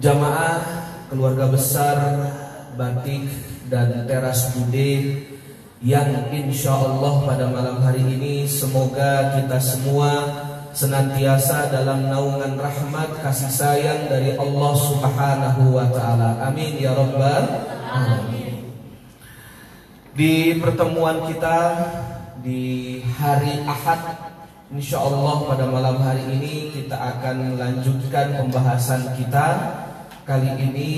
Jamaah keluarga besar Batik dan Teras Bude yang insya Allah pada malam hari ini semoga kita semua senantiasa dalam naungan rahmat kasih sayang dari Allah Subhanahu wa taala. Amin ya rabbal alamin. Di pertemuan kita di hari Ahad Insya Allah pada malam hari ini kita akan melanjutkan pembahasan kita Kali ini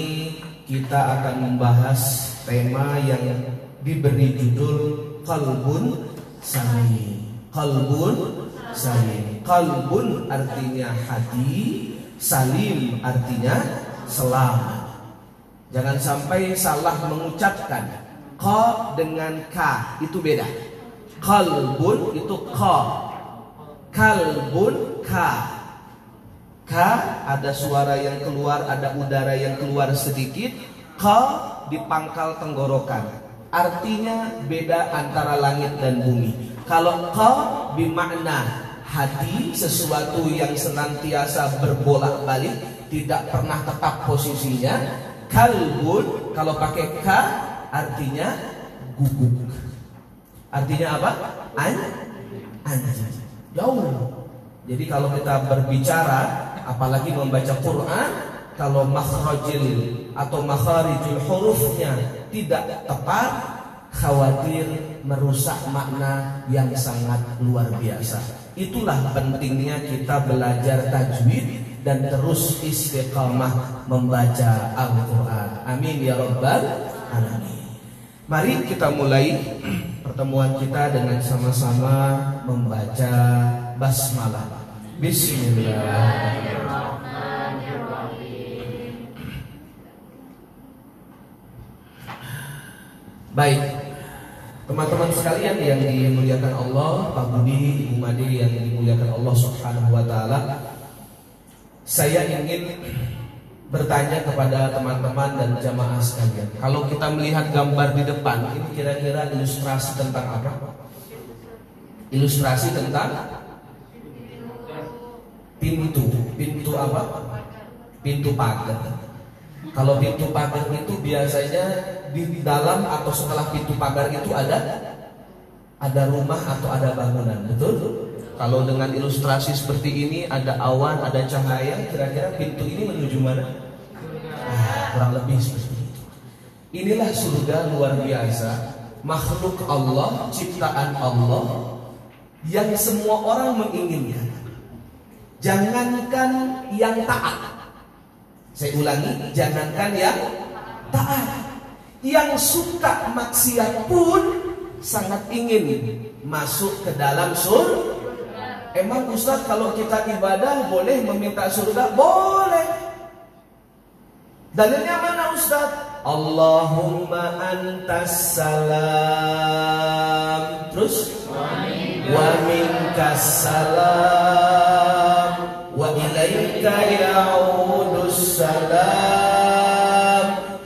kita akan membahas tema yang diberi judul Kalbun Salim Kalbun Salim Kalbun artinya hati Salim artinya selamat. Jangan sampai salah mengucapkan. Ka dengan ka itu beda. Kalbun itu ka. Kalbun ka ka ada suara yang keluar ada udara yang keluar sedikit. Ka di pangkal tenggorokan. Artinya beda antara langit dan bumi. Kalau ka bermakna hati sesuatu yang senantiasa berbolak-balik tidak pernah tetap posisinya. Kalbun kalau pakai ka artinya guguk artinya apa? An anjing. Jauh. Jadi kalau kita berbicara, apalagi membaca Quran, kalau makhrajil atau makharijul hurufnya tidak tepat, khawatir merusak makna yang sangat luar biasa. Itulah pentingnya kita belajar tajwid dan terus istiqamah membaca Al-Quran. Amin ya Rabbal Alamin. Mari kita mulai pertemuan kita dengan sama-sama membaca basmalah. Bismillahirrahmanirrahim. Baik, teman-teman sekalian yang dimuliakan Allah, Pak Budi, Ibu Made yang dimuliakan Allah Subhanahu wa taala. Saya ingin bertanya kepada teman-teman dan jamaah sekalian. Kalau kita melihat gambar di depan, ini kira-kira ilustrasi tentang apa? Ilustrasi tentang pintu. Pintu apa? Pintu pagar. Kalau pintu pagar itu biasanya di dalam atau setelah pintu pagar itu ada ada rumah atau ada bangunan, betul? Kalau dengan ilustrasi seperti ini ada awan, ada cahaya, kira-kira pintu ini menuju mana? Nah, kurang lebih seperti itu. Inilah surga luar biasa, makhluk Allah, ciptaan Allah yang semua orang menginginkan. Jangankan yang taat. Saya ulangi, jangankan yang taat. Yang suka maksiat pun sangat ingin masuk ke dalam surga Emang Ustaz kalau kita ibadah boleh meminta surga? Boleh. Dalilnya mana Ustaz? Allahumma antas salam. Terus wa minkas salam عليك يعود السلام.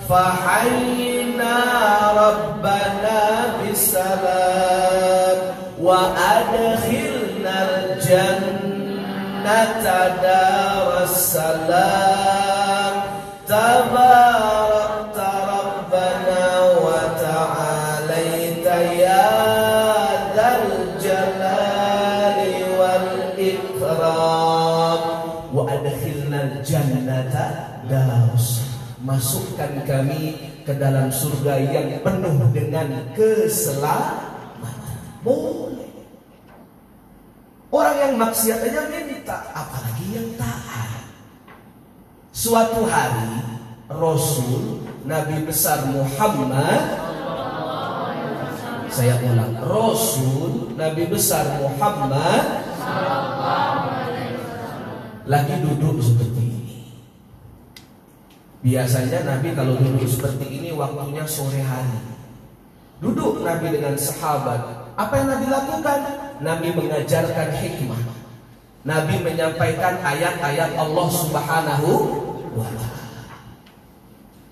فحينا ربنا بسلام. وأدخلنا الجنة دار السلام. تبارك masukkan kami ke dalam surga yang penuh dengan keselamatan. Boleh. Orang yang maksiat aja minta, apalagi yang taat. Suatu hari Rasul Nabi besar Muhammad saya ulang Rasul Nabi besar Muhammad lagi duduk seperti. Biasanya Nabi kalau duduk seperti ini waktunya sore hari. Duduk Nabi dengan sahabat. Apa yang Nabi lakukan? Nabi mengajarkan hikmah. Nabi menyampaikan ayat-ayat Allah Subhanahu wa taala.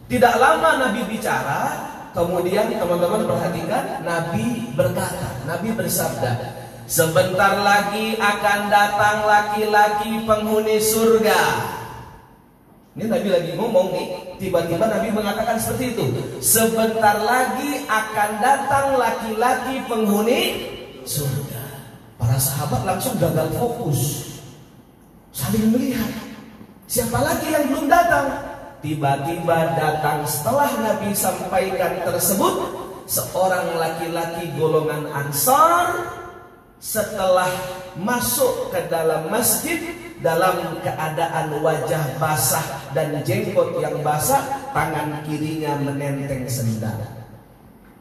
Tidak lama Nabi bicara, kemudian teman-teman perhatikan Nabi berkata, Nabi bersabda, sebentar lagi akan datang laki-laki penghuni surga. Ini Nabi lagi ngomong nih, tiba-tiba Nabi mengatakan seperti itu. Sebentar lagi akan datang laki-laki penghuni surga. Para sahabat langsung gagal fokus. Saling melihat. Siapa lagi yang belum datang? Tiba-tiba datang setelah Nabi sampaikan tersebut seorang laki-laki golongan Ansar setelah masuk ke dalam masjid dalam keadaan wajah basah dan jenggot yang basah, tangan kirinya menenteng sendal.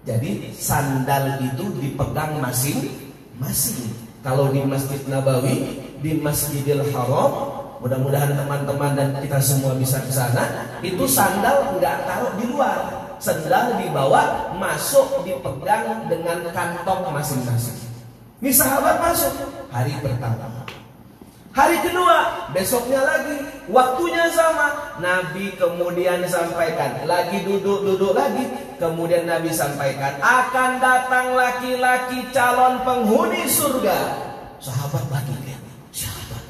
Jadi sandal itu dipegang masing-masing. Kalau di Masjid Nabawi, di Masjidil Haram, mudah-mudahan teman-teman dan kita semua bisa ke sana, itu sandal nggak taruh di luar. Sandal dibawa, masuk dipegang dengan kantong masing-masing. Ini sahabat masuk hari pertama. Hari kedua, besoknya lagi, waktunya sama. Nabi kemudian sampaikan, lagi duduk-duduk lagi. Kemudian Nabi sampaikan, akan datang laki-laki calon penghuni surga. Sahabat lagi lihat, siapa?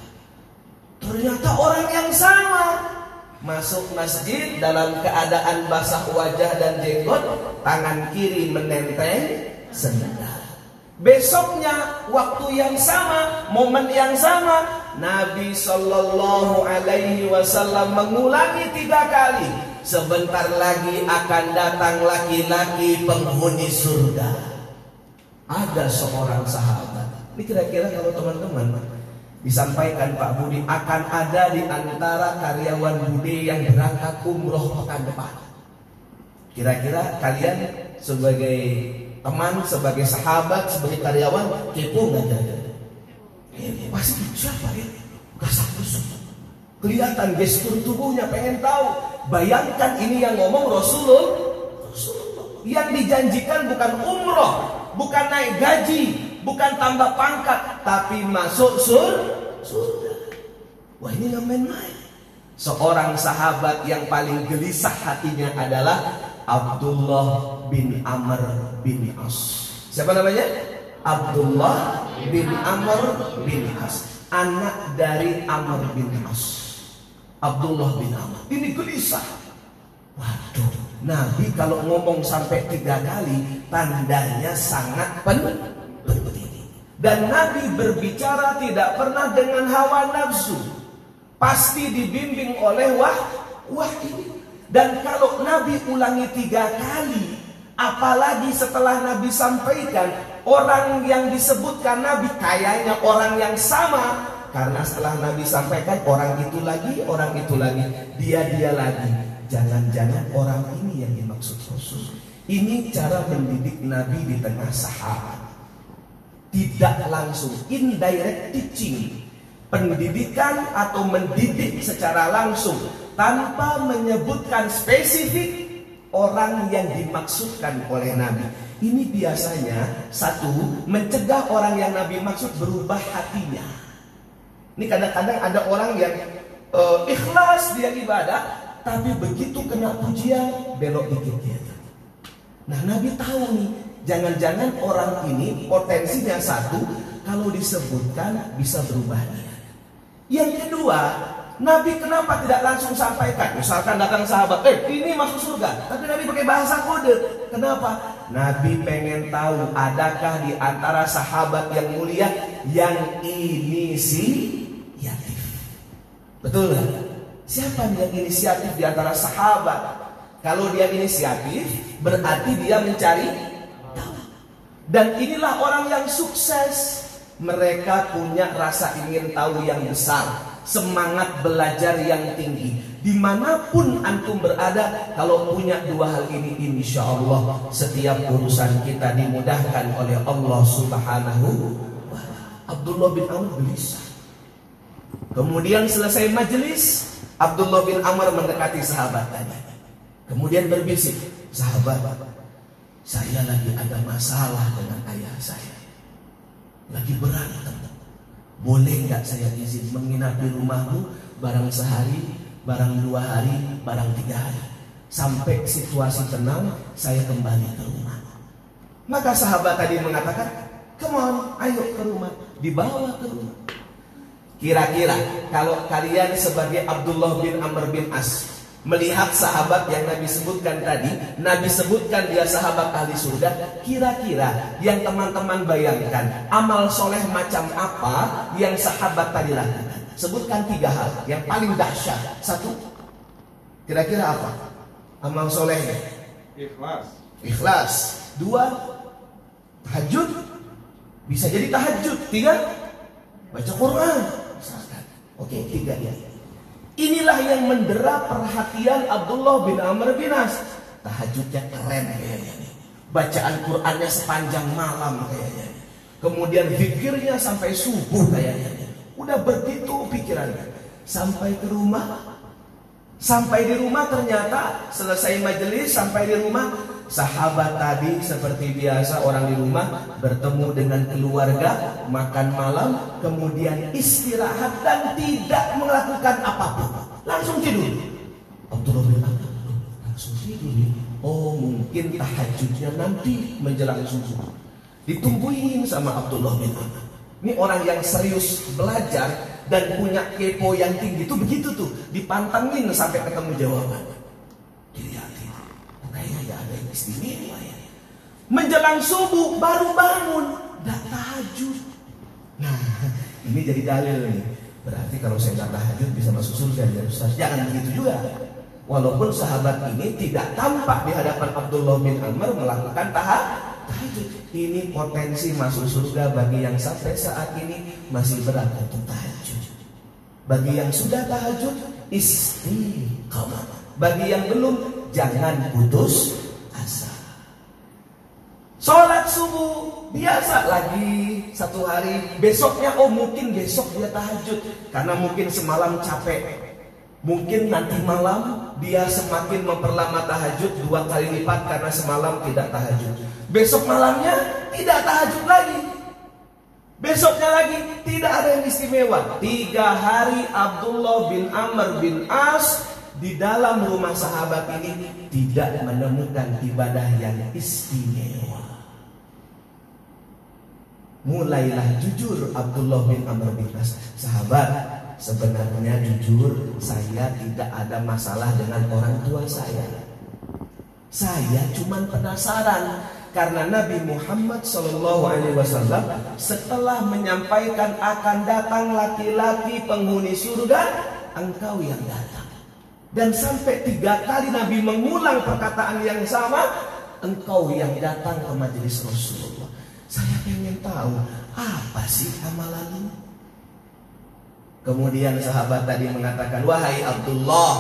Ternyata orang yang sama. Masuk masjid dalam keadaan basah wajah dan jenggot, tangan kiri menenteng sendal. Besoknya waktu yang sama, momen yang sama, Nabi Shallallahu Alaihi Wasallam mengulangi tiga kali. Sebentar lagi akan datang laki-laki penghuni surga. Ada seorang sahabat. Ini kira-kira kalau teman-teman disampaikan Pak Budi akan ada di antara karyawan Budi yang berangkat umroh pekan depan. Kira-kira kalian sebagai teman, sebagai sahabat, sebagai karyawan, kepo nggak pasti siapa ya? Kasar Kelihatan gestur tubuhnya pengen tahu. Bayangkan ini yang ngomong Rasulullah. Yang dijanjikan bukan umroh, bukan naik gaji, bukan tambah pangkat, tapi masuk sur surga. Wah ini nggak main-main. Seorang sahabat yang paling gelisah hatinya adalah Abdullah bin Amr bin As. Siapa namanya? Abdullah bin Amr bin As. Anak dari Amr bin As. Abdullah bin Amr. Ini gelisah. Waduh, Nabi kalau ngomong sampai tiga kali, tandanya sangat penting. Dan Nabi berbicara tidak pernah dengan hawa nafsu. Pasti dibimbing oleh wah, wah ini dan kalau Nabi ulangi tiga kali, apalagi setelah Nabi sampaikan, orang yang disebutkan Nabi kayaknya orang yang sama. Karena setelah Nabi sampaikan, orang itu lagi, orang itu lagi, dia-dia lagi. Jangan-jangan orang ini yang dimaksud Rasul. Ini cara mendidik Nabi di tengah sahabat. Tidak langsung, indirect teaching. Pendidikan atau mendidik secara langsung tanpa menyebutkan spesifik orang yang dimaksudkan oleh Nabi. Ini biasanya satu mencegah orang yang Nabi maksud berubah hatinya. Ini kadang-kadang ada orang yang uh, ikhlas dia ibadah, tapi begitu kena pujian belok dikit dia. Nah Nabi tahu nih, jangan-jangan orang ini potensinya satu, kalau disebutkan bisa berubah. Yang kedua, Nabi kenapa tidak langsung sampaikan? Misalkan datang sahabat, eh ini masuk surga. Tapi Nabi pakai bahasa kode. Kenapa? Nabi pengen tahu adakah di antara sahabat yang mulia yang inisiatif. Betul kan? Siapa yang inisiatif di antara sahabat? Kalau dia inisiatif, berarti dia mencari. Dan inilah orang yang sukses. Mereka punya rasa ingin tahu yang besar semangat belajar yang tinggi. Di mana pun antum berada, kalau punya dua hal ini, insya Allah setiap urusan kita dimudahkan oleh Allah Subhanahu Abdullah bin Amr gelisah. Kemudian selesai majelis, Abdullah bin Amr mendekati sahabat tadi. Kemudian berbisik, sahabat, saya lagi ada masalah dengan ayah saya. Lagi berantem. Boleh nggak saya izin menginap di rumahmu barang sehari, barang dua hari, barang tiga hari. Sampai situasi tenang, saya kembali ke rumah. Maka sahabat tadi mengatakan, come on, ayo ke rumah. Dibawa ke rumah. Kira-kira kalau kalian sebagai Abdullah bin Amr bin As melihat sahabat yang Nabi sebutkan tadi, Nabi sebutkan dia sahabat ahli surga, kira-kira yang teman-teman bayangkan amal soleh macam apa yang sahabat tadi lakukan? Sebutkan tiga hal yang paling dahsyat. Satu, kira-kira apa? Amal solehnya? Ikhlas. Ikhlas. Dua, tahajud. Bisa jadi tahajud. Tiga, baca Quran. Oke, tiga ya. Inilah yang mendera perhatian Abdullah bin Amr bin As. Tahajudnya keren kayaknya Bacaan Qurannya sepanjang malam kayaknya. Kemudian pikirnya sampai subuh kayaknya. Udah begitu pikirannya. Sampai ke rumah. Sampai di rumah ternyata selesai majelis sampai di rumah sahabat tadi seperti biasa orang di rumah bertemu dengan keluarga makan malam kemudian istirahat dan tidak melakukan apa pun. Langsung tidur. Abdullah bin langsung tidur oh mungkin tahajudnya nanti menjelang subuh. Ditungguin sama Abdullah bin ini orang yang serius belajar dan punya kepo yang tinggi. Itu begitu tuh, dipantengin sampai ketemu jawaban. Dilihatin, kayaknya ya ada yang istimewa ya. Menjelang subuh baru bangun, dah tahajud. Nah, ini jadi dalil nih. Berarti kalau saya nggak tahajud bisa masuk surga ya Ustaz. Jangan begitu juga. Walaupun sahabat ini tidak tampak di hadapan Abdullah bin Amr melakukan tahajud ini potensi masuk surga bagi yang sampai saat ini masih berat untuk tahajud. Bagi yang sudah tahajud istiqamah. Bagi yang belum jangan putus. Sholat subuh biasa lagi satu hari besoknya oh mungkin besok dia tahajud karena mungkin semalam capek Mungkin nanti malam dia semakin memperlama tahajud dua kali lipat karena semalam tidak tahajud. Besok malamnya tidak tahajud lagi. Besoknya lagi tidak ada yang istimewa. Tiga hari Abdullah bin Amr bin As di dalam rumah sahabat ini tidak menemukan ibadah yang istimewa. Mulailah jujur Abdullah bin Amr bin As. Sahabat, Sebenarnya jujur saya tidak ada masalah dengan orang tua saya. Saya cuma penasaran karena Nabi Muhammad Shallallahu Alaihi Wasallam setelah menyampaikan akan datang laki-laki penghuni surga, engkau yang datang. Dan sampai tiga kali Nabi mengulang perkataan yang sama, engkau yang datang ke majelis Rasulullah. Saya ingin tahu apa sih amalanmu? Kemudian sahabat tadi mengatakan, "Wahai Abdullah,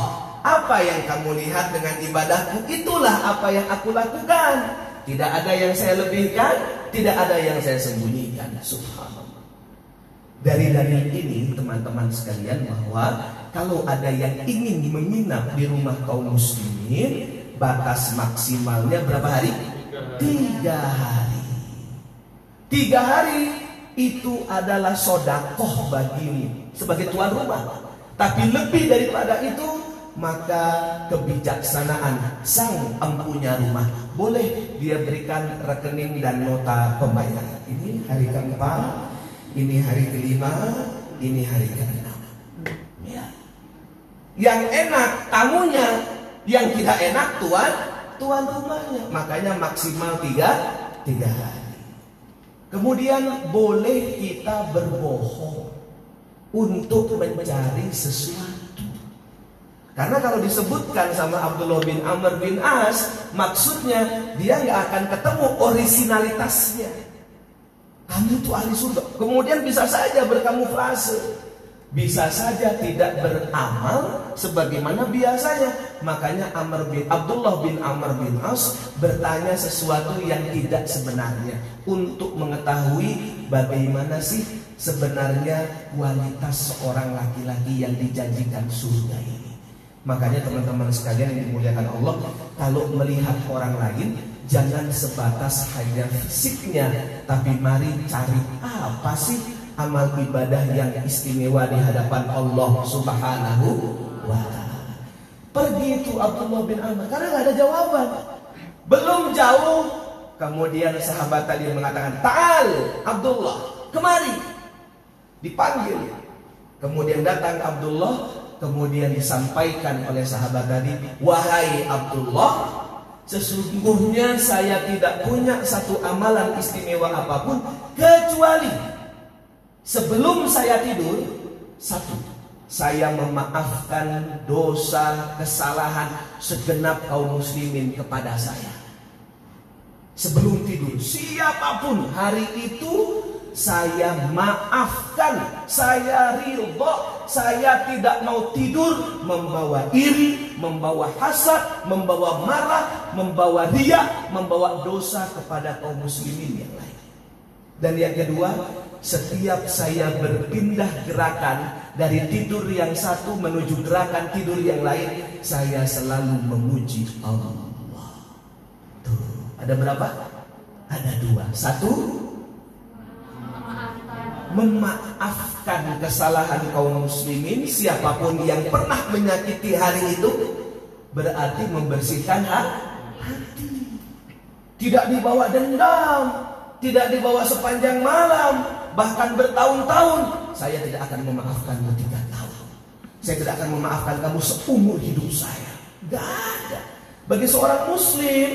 apa yang kamu lihat dengan ibadahku? Itulah apa yang aku lakukan. Tidak ada yang saya lebihkan, tidak ada yang saya sembunyikan." Subhanallah. Dari dalil ini teman-teman sekalian bahwa kalau ada yang ingin menginap di rumah kaum muslimin, batas maksimalnya berapa hari? Tiga hari. Tiga hari itu adalah sodakoh bagimu sebagai tuan rumah. Tapi lebih daripada itu, maka kebijaksanaan sang empunya rumah boleh dia berikan rekening dan nota pembayaran. Ini hari keempat, ini hari kelima, ini hari keenam. Ya. Yang enak tamunya, yang tidak enak tuan tuan rumahnya. Makanya maksimal tiga tiga hari. Kemudian boleh kita berbohong untuk mencari sesuatu. Karena kalau disebutkan sama Abdullah bin Amr bin As, maksudnya dia nggak akan ketemu originalitasnya. Kamu tuh ahli surga. Kemudian bisa saja berkamuflase bisa saja tidak beramal sebagaimana biasanya. Makanya Amr bin Abdullah bin Amr bin As bertanya sesuatu yang tidak sebenarnya untuk mengetahui bagaimana sih sebenarnya kualitas seorang laki-laki yang dijanjikan surga ini. Makanya teman-teman sekalian yang dimuliakan Allah, kalau melihat orang lain jangan sebatas hanya fisiknya, tapi mari cari apa sih amal ibadah yang istimewa di hadapan Allah Subhanahu wa taala. Pergi itu Abdullah bin Amr karena nggak ada jawaban. Belum jauh kemudian sahabat tadi mengatakan, "Ta'al Abdullah, kemari." Dipanggil. Kemudian datang Abdullah, kemudian disampaikan oleh sahabat tadi, "Wahai Abdullah, sesungguhnya saya tidak punya satu amalan istimewa apa pun kecuali sebelum saya tidur satu saya memaafkan dosa kesalahan segenap kaum muslimin kepada saya sebelum tidur siapa pun hari itu saya maafkan, saya ridho, saya tidak mau tidur membawa iri, membawa hasad, membawa marah, membawa ria, membawa dosa kepada kaum muslimin yang lain. Dan yang kedua, setiap saya berpindah gerakan dari tidur yang satu menuju gerakan tidur yang lain, saya selalu memuji Allah. Tuh, ada berapa? Ada dua. Satu, memaafkan kesalahan kaum muslimin siapa pun yang pernah menyakiti hari itu berarti membersihkan hati tidak dibawa dendam tidak dibawa sepanjang malam bahkan bertahun-tahun saya tidak akan memaafkanmu tiga tahun saya tidak akan memaafkan kamu seumur hidup saya gak ada bagi seorang muslim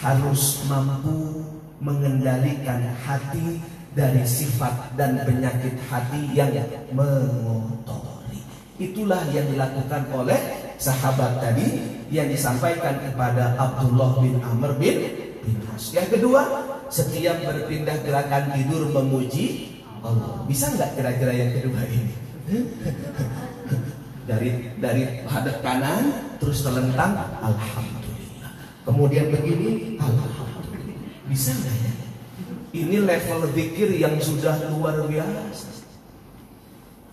harus mampu mengendalikan hati dari sifat dan penyakit hati yang mengotori. Itulah yang dilakukan oleh sahabat tadi yang disampaikan kepada Abdullah bin Amr bin bin. Yang kedua, setiap berpindah gerakan tidur memuji Allah. Bisa nggak kira-kira yang kedua ini? dari dari hadap kanan terus terlentang alhamdulillah. Kemudian begini alhamdulillah. Bisa nggak ya? Ini level zikir yang sudah luar biasa.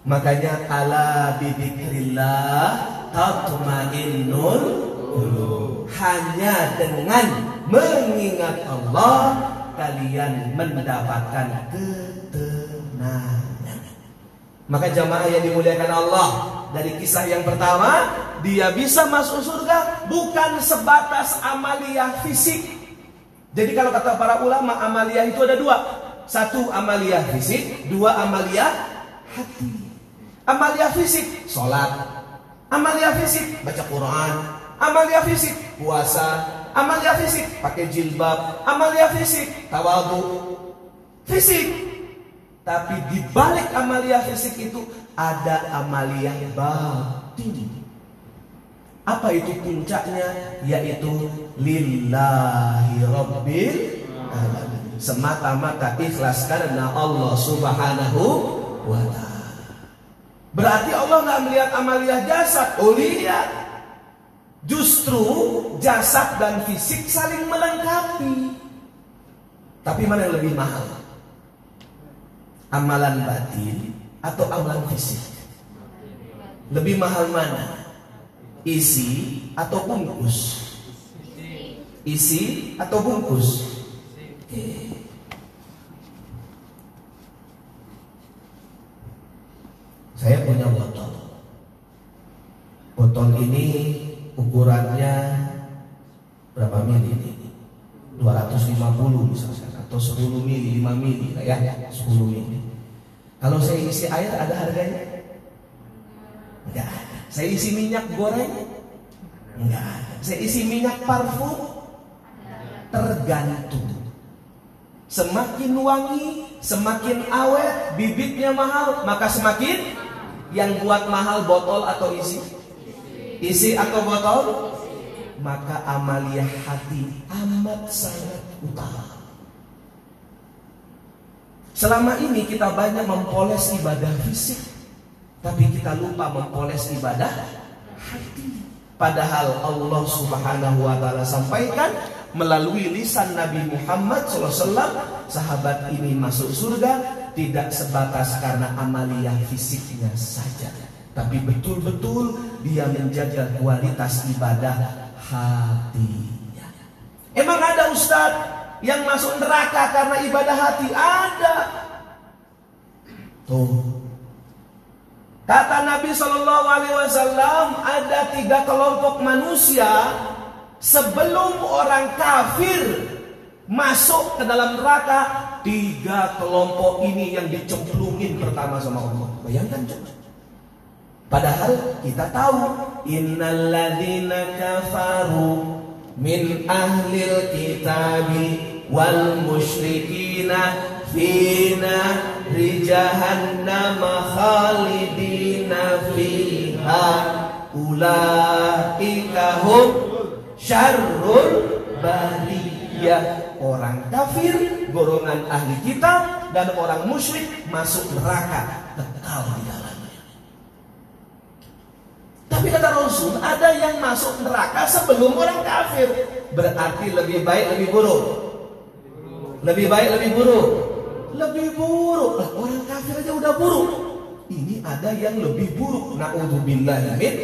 Makanya ala bidikrillah tatmainnul Hanya dengan mengingat Allah kalian mendapatkan ketenangan. Maka jamaah yang dimuliakan Allah dari kisah yang pertama, dia bisa masuk surga bukan sebatas amalia fisik, jadi kalau kata para ulama amalia itu ada dua. Satu amalia fisik, dua amalia hati. Amalia fisik, sholat. Amalia fisik, baca Quran. Amalia fisik, puasa. Amalia fisik, pakai jilbab. Amalia fisik, tawadu. Fisik. Tapi di balik amalia fisik itu ada amalia batin. Apa itu puncaknya? Yaitu lillahi rabbil alamin. Semata-mata ikhlas karena Allah Subhanahu wa taala. Berarti Allah nggak melihat amaliah jasad, oh lihat. Justru jasad dan fisik saling melengkapi. Tapi mana yang lebih mahal? Amalan batin atau amalan fisik? Lebih mahal mana? Isi atau bungkus? Isi atau bungkus? Saya punya botol. Botol ini ukurannya berapa mili ini? 250 misalnya atau 10 mili, 5 mili ya, 10 mili. Kalau saya isi air ada harganya? Enggak ada. Saya isi minyak goreng? Enggak. Saya isi minyak parfum? Tergantung. Semakin wangi, semakin awet, bibitnya mahal, maka semakin yang buat mahal botol atau isi? Isi atau botol? Maka amalia hati amat sangat utama. Selama ini kita banyak mempoles ibadah fisik tapi kita lupa mempoles ibadah hati. Padahal Allah Subhanahu wa taala sampaikan melalui lisan Nabi Muhammad SAW sahabat ini masuk surga tidak sebatas karena amalia fisiknya saja tapi betul-betul dia menjaga kualitas ibadah hatinya emang ada ustadz yang masuk neraka karena ibadah hati ada tuh Kata Nabi Shallallahu Alaihi Wasallam ada tiga kelompok manusia sebelum orang kafir masuk ke dalam neraka tiga kelompok ini yang dicemplungin pertama sama Allah. Bayangkan coba. Padahal kita tahu innalladzina kafaru min ahlil kitabi wal musyrikina fina jahannam khalidina fiha. Ulaika hum syarrul bariyah orang kafir golongan ahli kitab dan orang musyrik masuk neraka kekal di dalamnya tapi kata Rasul ada yang masuk neraka sebelum orang kafir. Berarti lebih baik lebih buruk. Lebih baik lebih buruk. Lebih buruk. Lah orang kafir aja udah buruk. Ini ada yang lebih buruk. Naudzubillah min.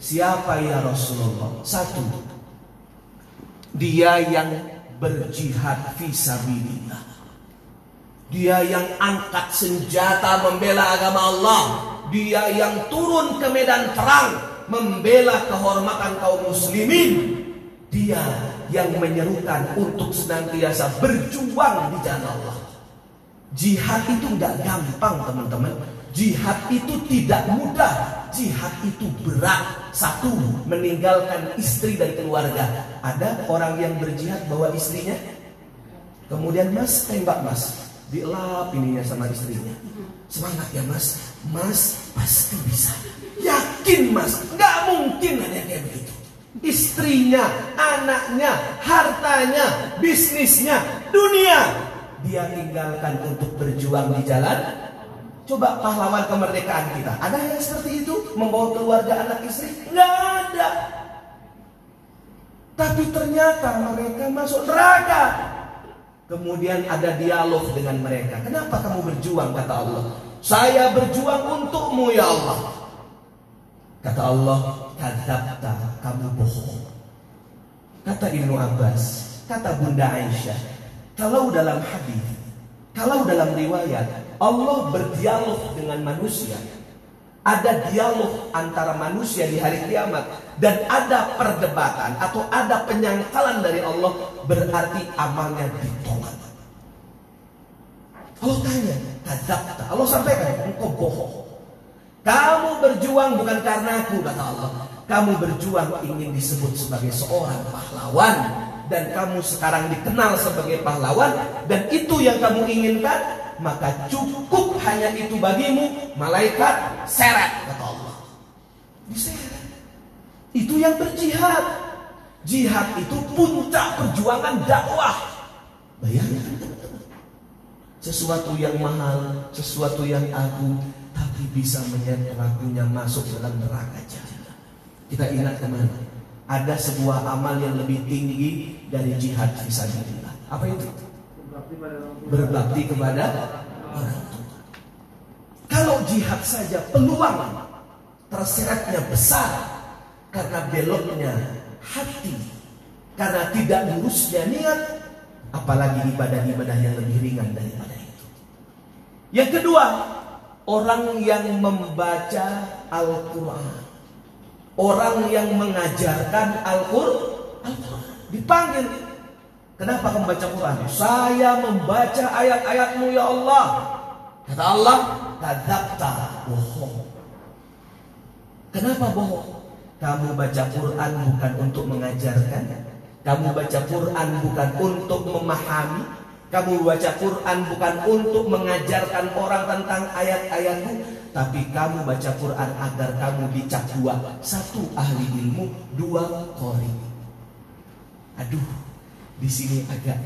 Siapa ya Rasulullah? Satu. Dia yang berjihad visabilillah dia yang angkat senjata membela agama Allah dia yang turun ke medan perang membela kehormatan kaum muslimin dia yang menyerukan untuk senantiasa berjuang di jalan Allah Jihad itu nggak gampang teman-teman. Jihad itu tidak mudah. Jihad itu berat. Satu, meninggalkan istri dan keluarga. Ada orang yang berjihad bawa istrinya. Kemudian mas tembak mas. Dielap ininya sama istrinya. Semangat ya mas. Mas pasti bisa. Yakin mas. Nggak mungkin ada kayak begitu. Istrinya, anaknya, hartanya, bisnisnya, dunia dia tinggalkan untuk berjuang di jalan Coba pahlawan kemerdekaan kita Ada yang seperti itu? Membawa keluarga anak istri? Nggak ada Tapi ternyata mereka masuk neraka Kemudian ada dialog dengan mereka. Kenapa kamu berjuang? Kata Allah. Saya berjuang untukmu ya Allah. Kata Allah Kadabta kamu bohong. Kata Ibnu Abbas Kata Bunda Aisyah kalau dalam hadis, kalau dalam riwayat Allah berdialog dengan manusia, ada dialog antara manusia di hari kiamat dan ada perdebatan atau ada penyangkalan dari Allah berarti amalnya ditolak. Allah tanya, kadzabta. Allah sampaikan, engkau bohong. Kamu berjuang bukan karena aku kata Allah. Kamu berjuang ingin disebut sebagai seorang pahlawan dan kamu sekarang dikenal sebagai pahlawan dan itu yang kamu inginkan maka cukup hanya itu bagimu malaikat seret kata Allah. Diseret. Itu yang berjihad. Jihad itu puncak perjuangan dakwah. Bayangkan. Sesuatu yang mahal sesuatu yang agung tapi bisa menyeret pelakunya masuk dalam neraka jahanam. Kita ingat ke mana ada sebuah amal yang lebih tinggi dari jihad fisabilillah. Apa itu? Berbakti kepada orang tua. Kalau jihad saja peluang terseretnya besar karena beloknya hati, karena tidak lurusnya niat, apalagi ibadah-ibadah yang lebih ringan daripada itu. Yang kedua, orang yang membaca Al-Quran orang yang mengajarkan Al-Quran dipanggil kenapa kamu baca Quran? Saya membaca ayat-ayatmu ya Allah. Kata Allah kadzabta bohong. Kenapa bohong? Kamu baca Quran bukan untuk mengajarkan. Kamu baca Quran bukan untuk memahami. Kamu baca Quran bukan untuk mengajarkan orang tentang ayat-ayatmu, tapi kamu baca Quran agar kamu dicap dua. Satu ahli ilmu, dua kori. Aduh, di sini agak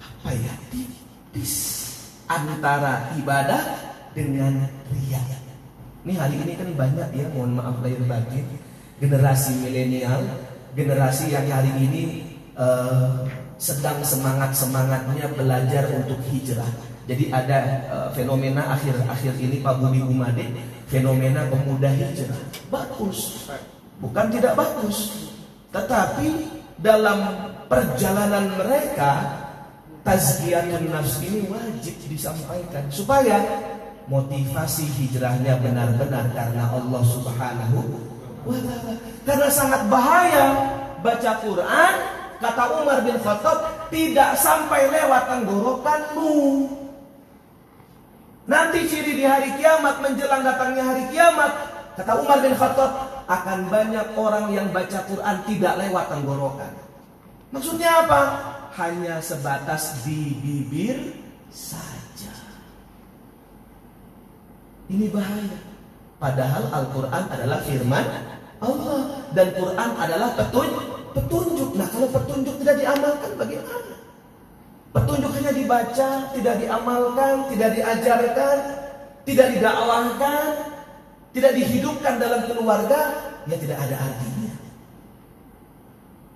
apa ya? Tipis antara ibadah dengan ria. Ini hari ini kan banyak ya, mohon maaf lahir batin, generasi milenial, generasi yang hari ini uh, sedang semangat-semangatnya belajar untuk hijrah. Jadi ada uh, fenomena akhir-akhir ini Pak Budi Umade, fenomena pemuda hijrah. Bagus. Bukan tidak bagus. Tetapi dalam perjalanan mereka tazkiyatun nafs ini wajib disampaikan supaya motivasi hijrahnya benar-benar karena Allah Subhanahu wa taala. Karena sangat bahaya baca Quran kata Umar bin Khattab, tidak sampai lewat tenggorokanmu. Nanti ciri di hari kiamat menjelang datangnya hari kiamat, kata Umar bin Khattab, akan banyak orang yang baca Quran tidak lewat tenggorokan. Maksudnya apa? Hanya sebatas di bibir saja. Ini bahaya. Padahal Al-Quran adalah firman Allah dan Quran adalah petunjuk. Petunjuk. Nah kalau petunjuk tidak diamalkan bagaimana? Petunjuk hanya dibaca, tidak diamalkan, tidak diajarkan, tidak didakwahkan, tidak dihidupkan dalam keluarga, ya tidak ada artinya.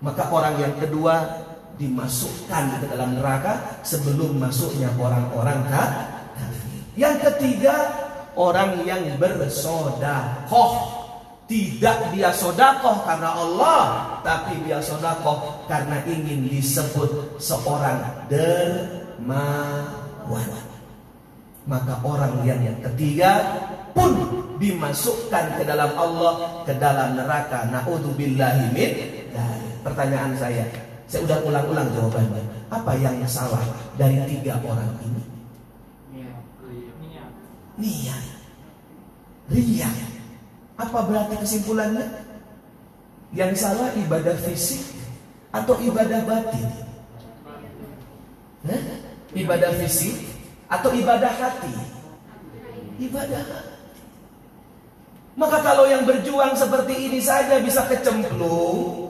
Maka orang yang kedua dimasukkan ke dalam neraka sebelum masuknya orang-orang kafir. Yang ketiga orang yang bersodakoh. Tidak dia sodakoh karena Allah, tapi dia sodakoh karena ingin disebut seorang dermawan. Maka orang yang yang ketiga pun dimasukkan ke dalam Allah, ke dalam neraka. Naudzubillahi min Pertanyaan saya, saya udah ulang-ulang jawabannya. Apa yang salah dari tiga orang ini? niat. Ria. Apa berarti kesimpulannya? Yang salah ibadah fisik atau ibadah batin? Hah? Ibadah fisik atau ibadah hati? Ibadah. Maka kalau yang berjuang seperti ini saja bisa kecemplung,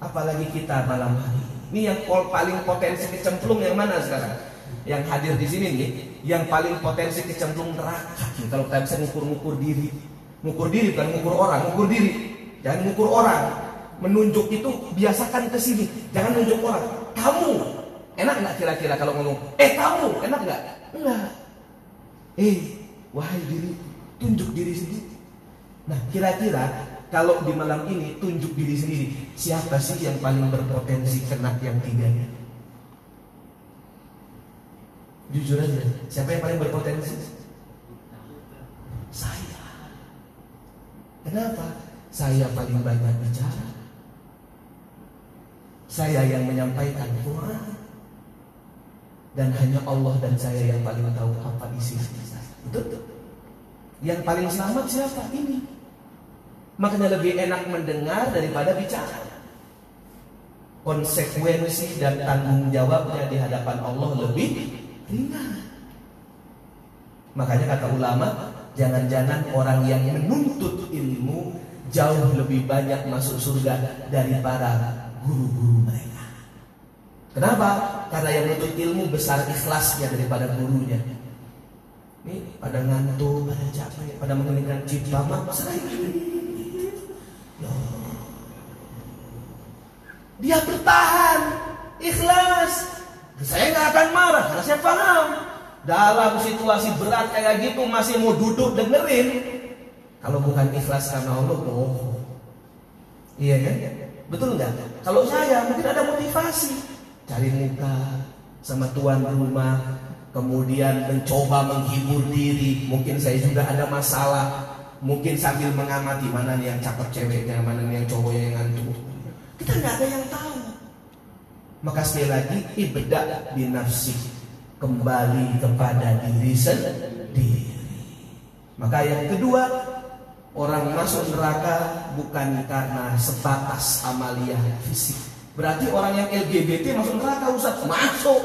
apalagi kita malam hari. Ini yang paling potensi kecemplung yang mana sekarang? yang hadir di sini nih, yang paling potensi kecemplung neraka. Kalau kita bisa ngukur-ngukur diri, ngukur diri bukan ngukur orang, ngukur diri. Jangan ngukur orang. Menunjuk itu biasakan ke sini, jangan nunjuk orang. Kamu enak nggak kira-kira kalau ngomong? Eh kamu enak nggak? Enggak. Eh wahai diri, tunjuk diri sendiri. Nah kira-kira kalau di malam ini tunjuk diri sendiri, siapa sih yang paling berpotensi kena yang tiga ini? Jujur aja, siapa yang paling berpotensi? Saya. Kenapa? Saya paling banyak bicara. Saya yang menyampaikan Quran. Dan hanya Allah dan saya yang paling tahu apa isi saya. Betul? Yang paling selamat siapa? Ini. Makanya lebih enak mendengar daripada bicara. Konsekuensi dan tanggung jawabnya di hadapan Allah lebih ringan. Makanya kata ulama, jangan-jangan orang yang menuntut ilmu jauh lebih banyak masuk surga daripada guru-guru mereka. Kenapa? Karena yang menuntut ilmu besar ikhlasnya daripada gurunya. Ini pada ngantuk, pada capek, pada mengeningkan cipta saya. Dia bertahan, ikhlas, saya nggak akan marah karena saya paham. Dalam situasi berat kayak gitu masih mau duduk dengerin. Kalau bukan ikhlas karena Allah, oh. Iya kan? Betul nggak? Kalau saya mungkin ada motivasi. Cari muka sama tuan rumah. Kemudian mencoba menghibur diri. Mungkin saya juga ada masalah. Mungkin sambil mengamati mana yang cakep ceweknya, mana yang cowoknya yang ngantuk. Kita nggak ada yang tahu. Maka sekali lagi ibda binafsi kembali kepada diri sendiri. Maka yang kedua orang masuk neraka bukan karena sebatas amalia fisik. Berarti orang yang LGBT masuk neraka Ustaz masuk.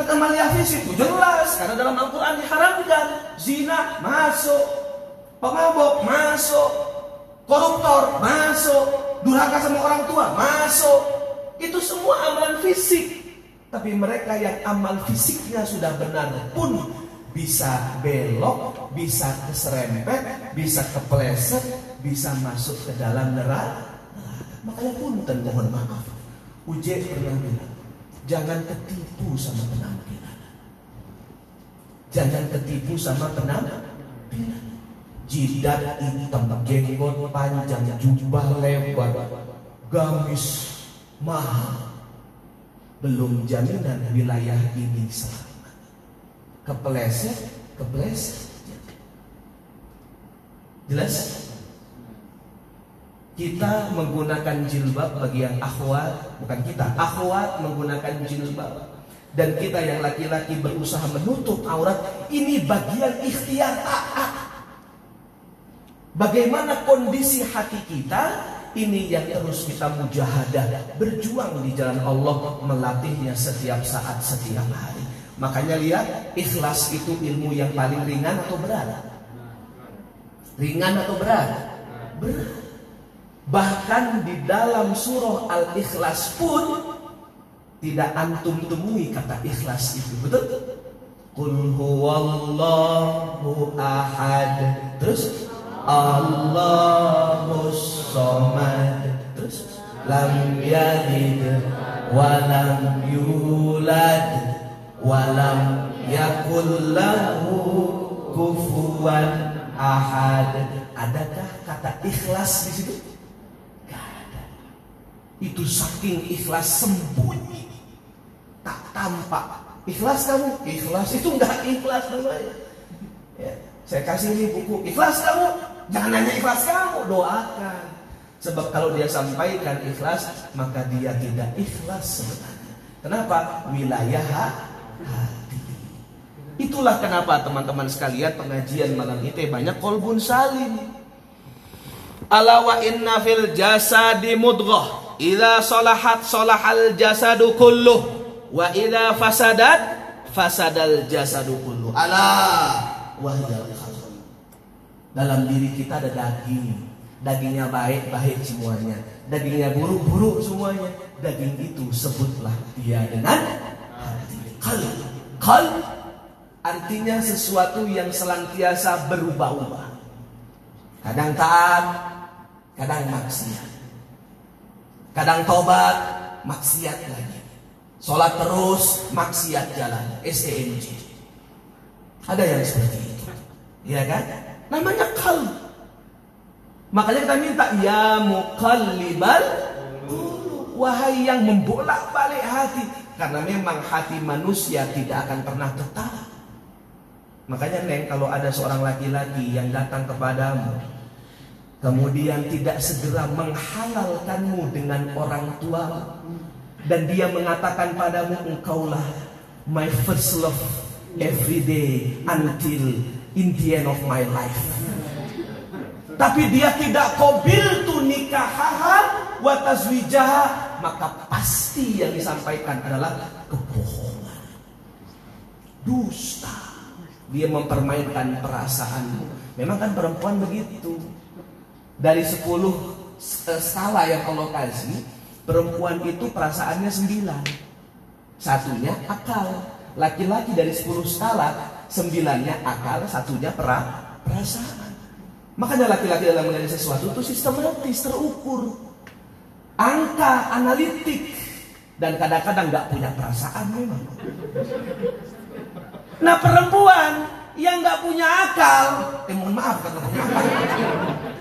Kan amalia fisik itu jelas karena dalam Al-Qur'an diharamkan zina masuk, pemabok masuk, koruptor masuk, durhaka sama orang tua masuk, itu semua amalan fisik. Tapi mereka yang amal fisiknya sudah benar pun bisa belok, bisa keserempet, bisa kepleset, bisa masuk ke dalam neraka. Makanya punten mohon maaf. Uje pernah bilang, jangan ketipu sama penampilan. Jangan ketipu sama penampilan. Jidat hitam, jenggot panjang, jubah lebar, gamis mahal. Belum jaminan wilayah ini selamat. Kepleset, kepleset. Jelas? kita menggunakan jilbab bagi yang akhwat, bukan kita, akhwat menggunakan jilbab. Dan kita yang laki-laki berusaha menutup aurat, ini bagian ikhtiar taat. Bagaimana kondisi hati kita, ini yang terus kita mujahadah, berjuang di jalan Allah, melatihnya setiap saat, setiap hari. Makanya lihat, ikhlas itu ilmu yang paling ringan atau berat? Ringan atau berat? Berat. Bahkan di dalam surah Al-Ikhlas pun tidak antum temui kata ikhlas itu. Betul? Qul huwallahu ahad. Terus Allahus somad. Terus lam yalid wa lam yulad wa lam yakul lahu kufuwan ahad. Adakah kata ikhlas di situ? Itu saking ikhlas sembunyi. Tak tampak. Ikhlas kamu? Ikhlas. Itu enggak ikhlas namanya. Ya. Saya kasih ini buku. Ikhlas kamu? Jangan nanya ikhlas kamu. Doakan. Sebab kalau dia sampaikan ikhlas, maka dia tidak ikhlas sebenarnya. Kenapa? Wilayah hati. Itulah kenapa teman-teman sekalian pengajian malam itu banyak kolbun salim. Ala wa inna fil jasadi mudghah solahat solahal jasadu kulluh wa ila fasadat fasadal jasadu kulluh. Ala wahyal Dalam diri kita ada daging. Dagingnya baik, baik semuanya. Dagingnya buruk, buruk semuanya. Daging itu sebutlah dia dengan hati. Kal, kal artinya sesuatu yang selantiasa berubah-ubah. Kadang taat, kadang maksiat. Kadang tobat, maksiat lagi. Sholat terus, maksiat jalan. STMJ. Ada yang seperti itu. Ya kan? Namanya kal. Makanya kita minta ya mukallibal wahai yang membolak balik hati karena memang hati manusia tidak akan pernah tetap. Makanya Neng kalau ada seorang laki-laki yang datang kepadamu Kemudian tidak segera menghalalkanmu dengan orang tua dan dia mengatakan padamu engkaulah my first love every day until in the end of my life. Tapi dia tidak kobil tu nikahaha wa tazwijaha maka pasti yang disampaikan adalah kebohongan. Dusta. Dia mempermainkan perasaanmu. Memang kan perempuan begitu dari 10 eh, skala yang Allah kasih, perempuan itu perasaannya 9. Satunya akal. Laki-laki dari 10 skala, sembilannya akal, satunya pera, perasaan. Makanya laki-laki dalam mengenai sesuatu itu sistematis, terukur. Angka, analitik. Dan kadang-kadang nggak punya perasaan memang. Nah perempuan yang nggak punya akal, eh mohon maaf kata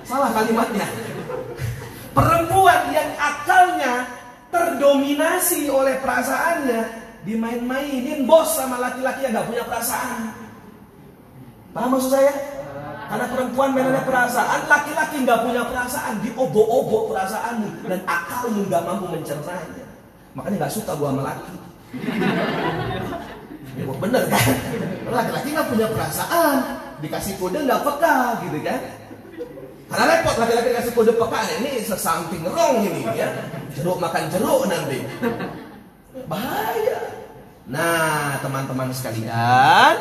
Salah kalimatnya. Perempuan yang akalnya terdominasi oleh perasaannya dimain-mainin bos sama laki-laki yang nggak punya perasaan. Paham maksud saya? Karena perempuan mainannya perasaan, laki-laki nggak punya perasaan, diobok-obok perasaanmu dan akalmu nggak mampu mencernanya. Makanya nggak suka gua sama laki. Ya, bener kan? Laki-laki nggak punya perasaan, dikasih kode nggak peka gitu kan? Karena repot laki-laki kasih kode peka ini sesamping wrong ini ya. Jeruk makan jeruk nanti. Bahaya. Nah, teman-teman sekalian,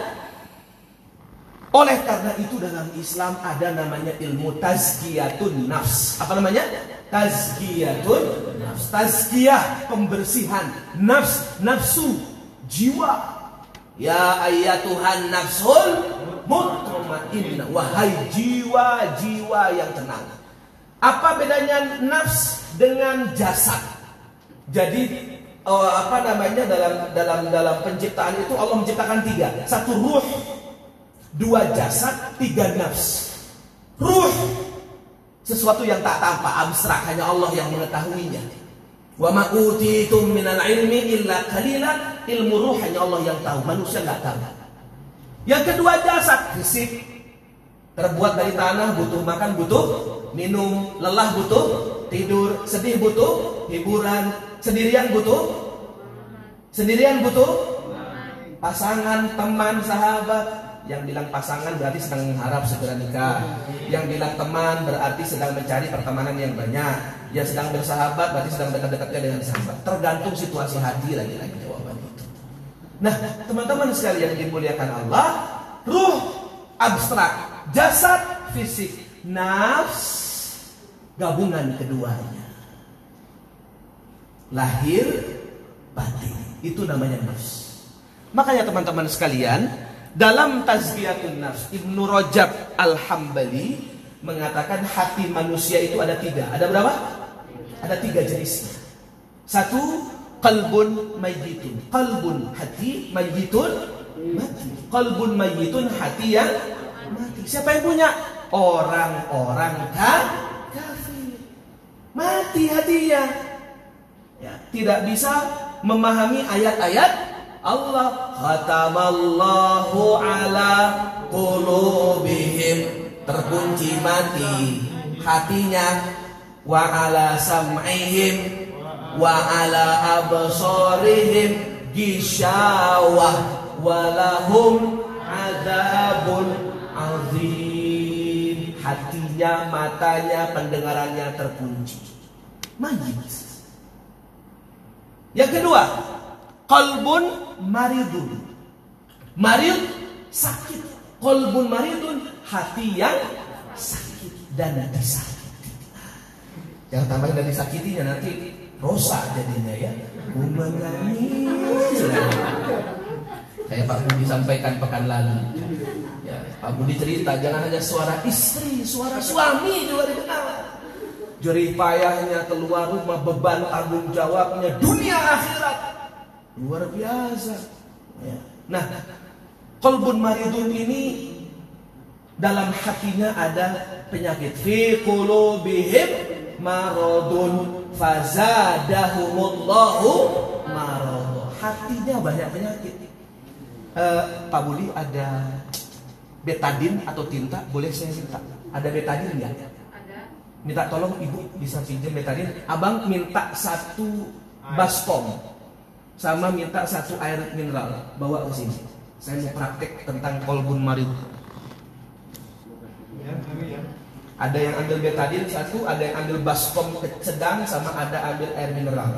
oleh karena itu dalam Islam ada namanya ilmu tazkiyatun nafs. Apa namanya? Tazkiyatun nafs. Tazkiyah pembersihan nafs, nafsu, jiwa. Ya ayatuhan nafsul mutmainnah wahai jiwa-jiwa yang tenang apa bedanya nafs dengan jasad jadi uh, apa namanya dalam dalam dalam penciptaan itu Allah menciptakan tiga. Satu ruh dua jasad tiga nafs. Ruh sesuatu yang tak tampak abstrak hanya Allah yang mengetahuinya. Wa ma utitum minal ilmi illa qalilan ilmu ruh hanya Allah yang tahu manusia nggak tahu. Yang kedua jasad fisik. Terbuat dari tanah butuh makan butuh minum, lelah butuh tidur, sedih butuh hiburan, sendirian butuh sendirian butuh pasangan, teman, sahabat. Yang bilang pasangan berarti sedang mengharap segera nikah. Yang bilang teman berarti sedang mencari pertemanan yang banyak. Yang sedang bersahabat berarti sedang dekat-dekatnya dengan sahabat. Tergantung situasi hati lagi-lagi jawaban itu. Nah, teman-teman sekalian dimuliakan Allah, ruh abstrak, jasad fisik, nafs gabungan keduanya. Lahir batin. Itu namanya nafs. Makanya teman-teman sekalian, dalam Tazkiyatun Nafs, Ibnu Rajab Al-Hambali mengatakan hati manusia itu ada tiga. Ada berapa? Ada tiga jenisnya. Satu, kalbun mayyitun. Kalbun hati, mayyitun mati. Kalbun mayyitun hati yang mati. Siapa yang punya? Orang-orang kafir. Mati hatinya. Ya, tidak bisa memahami ayat-ayat Allah. Khatamallahu ala qulubihim. Terkunci mati hatinya. Wa ala sam'ihim. Wa ala absarihim. Gishawah walahum adabun azim. Hatinya matanya pendengarannya terkunci. Mayit yang kedua Kolbun maridun. Marid sakit. Kolbun maridun hati yang sakit dan disakiti. Yang tambahin dari sakitinya nanti rosa jadinya ya. Menangis. Kayak Pak Budi sampaikan pekan lalu. Ya, Pak Budi cerita jangan hanya suara istri, suara suami juga didengar. Jerih payahnya keluar rumah beban tanggung jawabnya dunia akhirat Luar biasa. Ya. Nah, kolbun maridun ini dalam hatinya ada penyakit. Fi qulubihim maradun fazadahumullahu marad. Hatinya banyak penyakit. Uh, Pak Budi ada betadin atau tinta boleh saya minta? Ada betadin ya? Minta tolong ibu bisa pinjam betadin. Abang minta satu baskom sama minta satu air mineral bawa ke sini. Saya mau praktek tentang kolbun marid. Ada yang ambil betadin satu, ada yang ambil baskom sedang, sama ada ambil air mineral.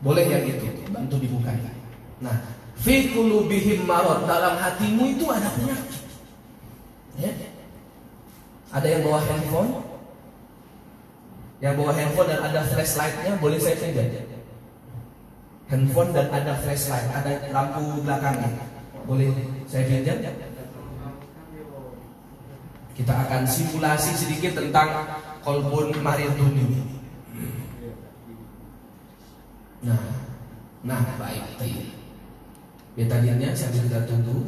Boleh yang itu, bantu dibuka. Nah, fi qulubihim marad, dalam hatimu itu ada penyakit. Ada yang bawa handphone, yang bawa handphone dan ada flashlightnya boleh saya pinjam handphone dan ada flashlight ada lampu belakangnya boleh saya pinjam kita akan simulasi sedikit tentang kolbun maridun ini. Nah nah baik tadi betadinnya sambil kita tunggu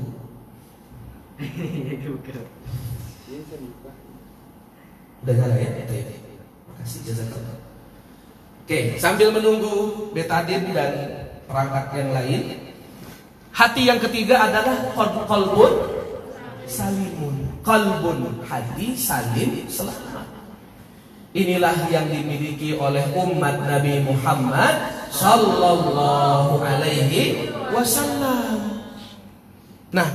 udah nyala ya Kasih jazakallah. Oke, sambil menunggu betadin dan perangkat yang lain, hati yang ketiga adalah kolbun salimun. Kolbun hati salim selamat. Inilah yang dimiliki oleh umat Nabi Muhammad sallallahu alaihi wasallam. Nah,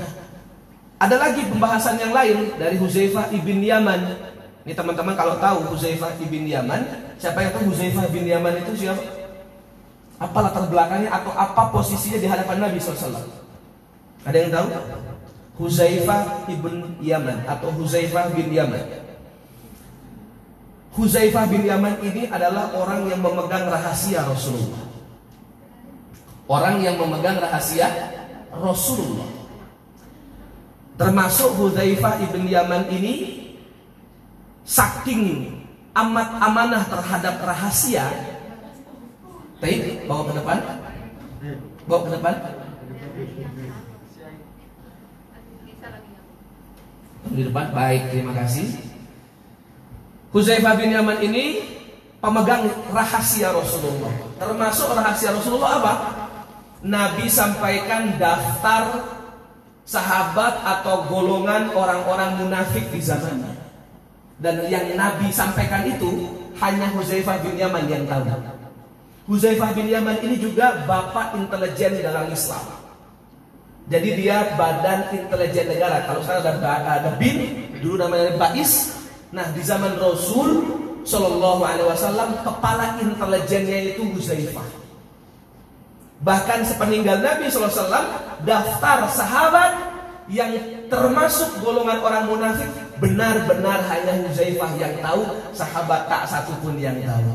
ada lagi pembahasan yang lain dari Huzaifah ibn Yaman ini teman-teman kalau tahu Huzaifah bin Yaman, siapa yang tahu Huzaifah bin Yaman itu siapa? Apa latar belakangnya atau apa posisinya di hadapan Nabi SAW? Ada yang tahu? Huzaifah ibn Yaman atau Huzaifah bin Yaman. Huzaifah bin Yaman ini adalah orang yang memegang rahasia Rasulullah. Orang yang memegang rahasia Rasulullah. Termasuk Huzaifah ibn Yaman ini saking amat amanah terhadap rahasia. Baik bawa ke depan. Bawa ke depan. Di depan. Baik terima kasih. Huzaifah bin Yaman ini pemegang rahasia Rasulullah. Termasuk rahasia Rasulullah apa? Nabi sampaikan daftar sahabat atau golongan orang-orang munafik di zamannya. Dan yang Nabi sampaikan itu hanya Huzaifah bin Yaman yang tahu. Huzaifah bin Yaman ini juga bapak intelijen dalam Islam. Jadi dia badan intelijen negara. Kalau sekarang ada, ada BIN, dulu namanya BAIS. Nah di zaman Rasul Shallallahu Alaihi Wasallam kepala intelijennya itu Huzaifah. Bahkan sepeninggal Nabi SAW Daftar sahabat Yang termasuk golongan orang munafik Benar-benar hanya Huzaifah yang tahu Sahabat tak satu pun yang tahu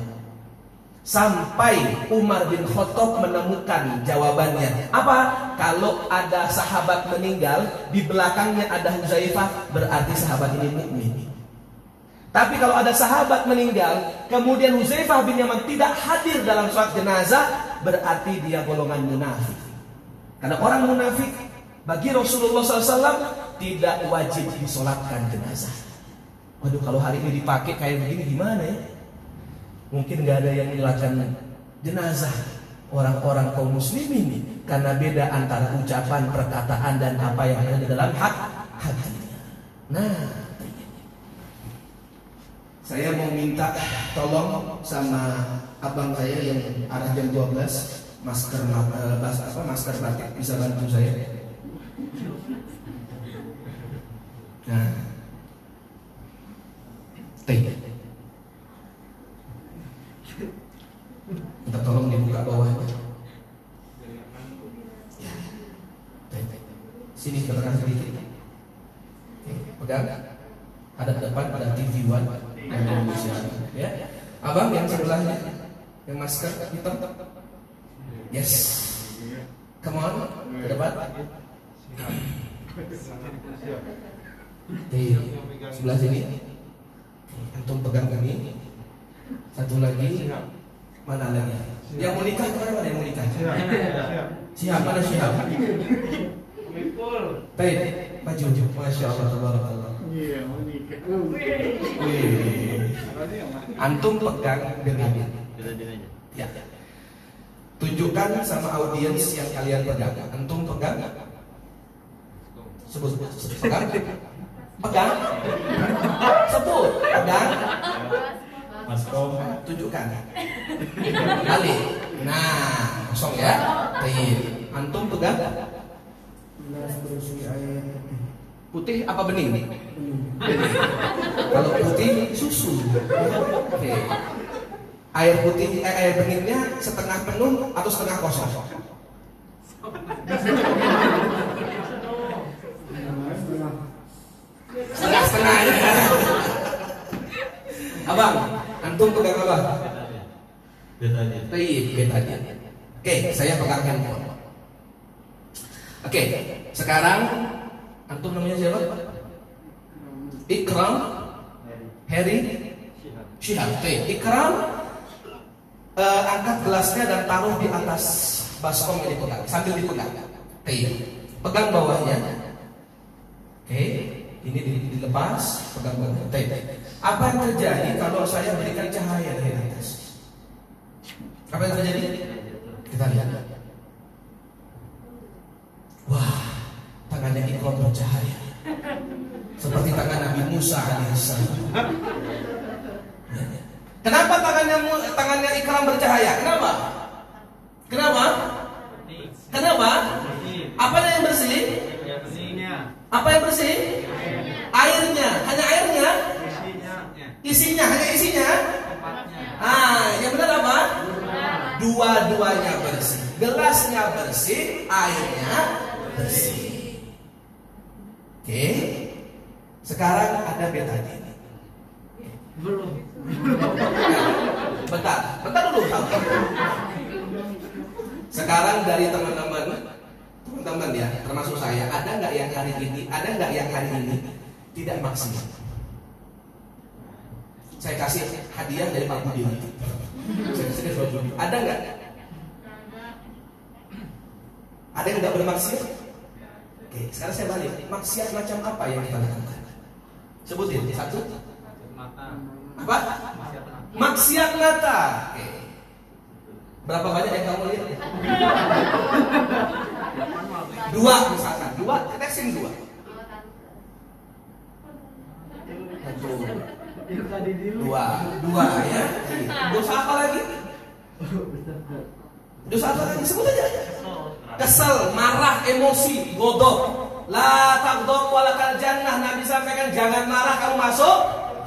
Sampai Umar bin Khattab menemukan jawabannya Apa? Kalau ada sahabat meninggal Di belakangnya ada Huzaifah Berarti sahabat ini mukmin. tapi kalau ada sahabat meninggal, kemudian Huzaifah bin Yaman tidak hadir dalam sholat jenazah, berarti dia golongan munafik. Karena orang munafik bagi Rasulullah SAW tidak wajib disolatkan jenazah. Waduh kalau hari ini dipakai kayak begini gimana ya? Mungkin nggak ada yang melakukan jenazah orang-orang kaum muslimin karena beda antara ucapan, perkataan dan apa yang ada di dalam hak hatinya. Nah, saya mau minta tolong sama abang saya yang arah jam 12 masker uh, apa masker batik bisa bantu saya. Nah. Teh. Minta tolong dibuka bawahnya. Ya. Sini ke tengah sedikit. Pegang. Ada depan, ada TV One. Indonesia. Ya. Abang yang sebelahnya yang masker hitam. Yes. Come on, ke depan. Di sebelah sini. Antum pegang ini. Satu lagi. Mana lagi? Yang mau nikah ke mana yang mau nikah? Siap. Siap, mana siap? Baik, maju, masya Allah, tabarakallah. Iya, Antum pegang dengan Ya. Tunjukkan sama audiens yang kalian pegang. Antum pegang. Sebut, sebut, pegang. Pegang. Sebut, pegang. Mas Kom. Tunjukkan. Kali. Nah, kosong ya. Antum pegang. Putih apa bening? Kalau putih susu. Oke. Air putih eh, air beningnya setengah penuh atau setengah kosong? Setengah-setengah ya. Abang, antum pegang apa? Betanya. Baik, betanya. Oke, saya pegang handphone. Oke, sekarang Antum namanya siapa? Ikram Harry Syihab. Oke, Ikram uh, angkat gelasnya dan taruh di atas baskom yang dipegang sambil dipegang. Oke, pegang bawahnya. Oke, ini dilepas, pegang bawahnya. Oke. Apa yang terjadi kalau saya berikan cahaya dari atas? Apa yang terjadi? Kita lihat. Wah, tangannya Ikram bercahaya seperti tangan Nabi Musa alaihissalam. Kenapa tangannya tangannya Ikram bercahaya? Kenapa? Kenapa? Kenapa? Apa yang bersih? Apa yang bersih? Airnya. Hanya airnya? Isinya. Hanya isinya? Ah, yang benar apa? Dua-duanya bersih. Gelasnya bersih, airnya bersih. Oke. Sekarang ada betadin. Belum. Bentar, bentar dulu. Sekarang dari teman-teman, teman-teman ya, termasuk saya, ada nggak yang hari ini, ada nggak yang hari ini tidak maksimal? Saya kasih hadiah dari Pak Budi. Ada nggak? Ada yang nggak bermaksiat? Oke, sekarang saya balik. Maksiat macam apa yang kita lakukan? Sebutin satu. Apa? Maksiat mata. Oke. Berapa banyak yang kamu lihat? Dua misalkan. Dua dua, tetesin dua. Satu, dua, dua ya. Dosa apa lagi? Dosa apa lagi? Sebut aja. Kesel, marah, emosi, godok. La takdok walakal jannah. Nabi sampaikan jangan marah kamu masuk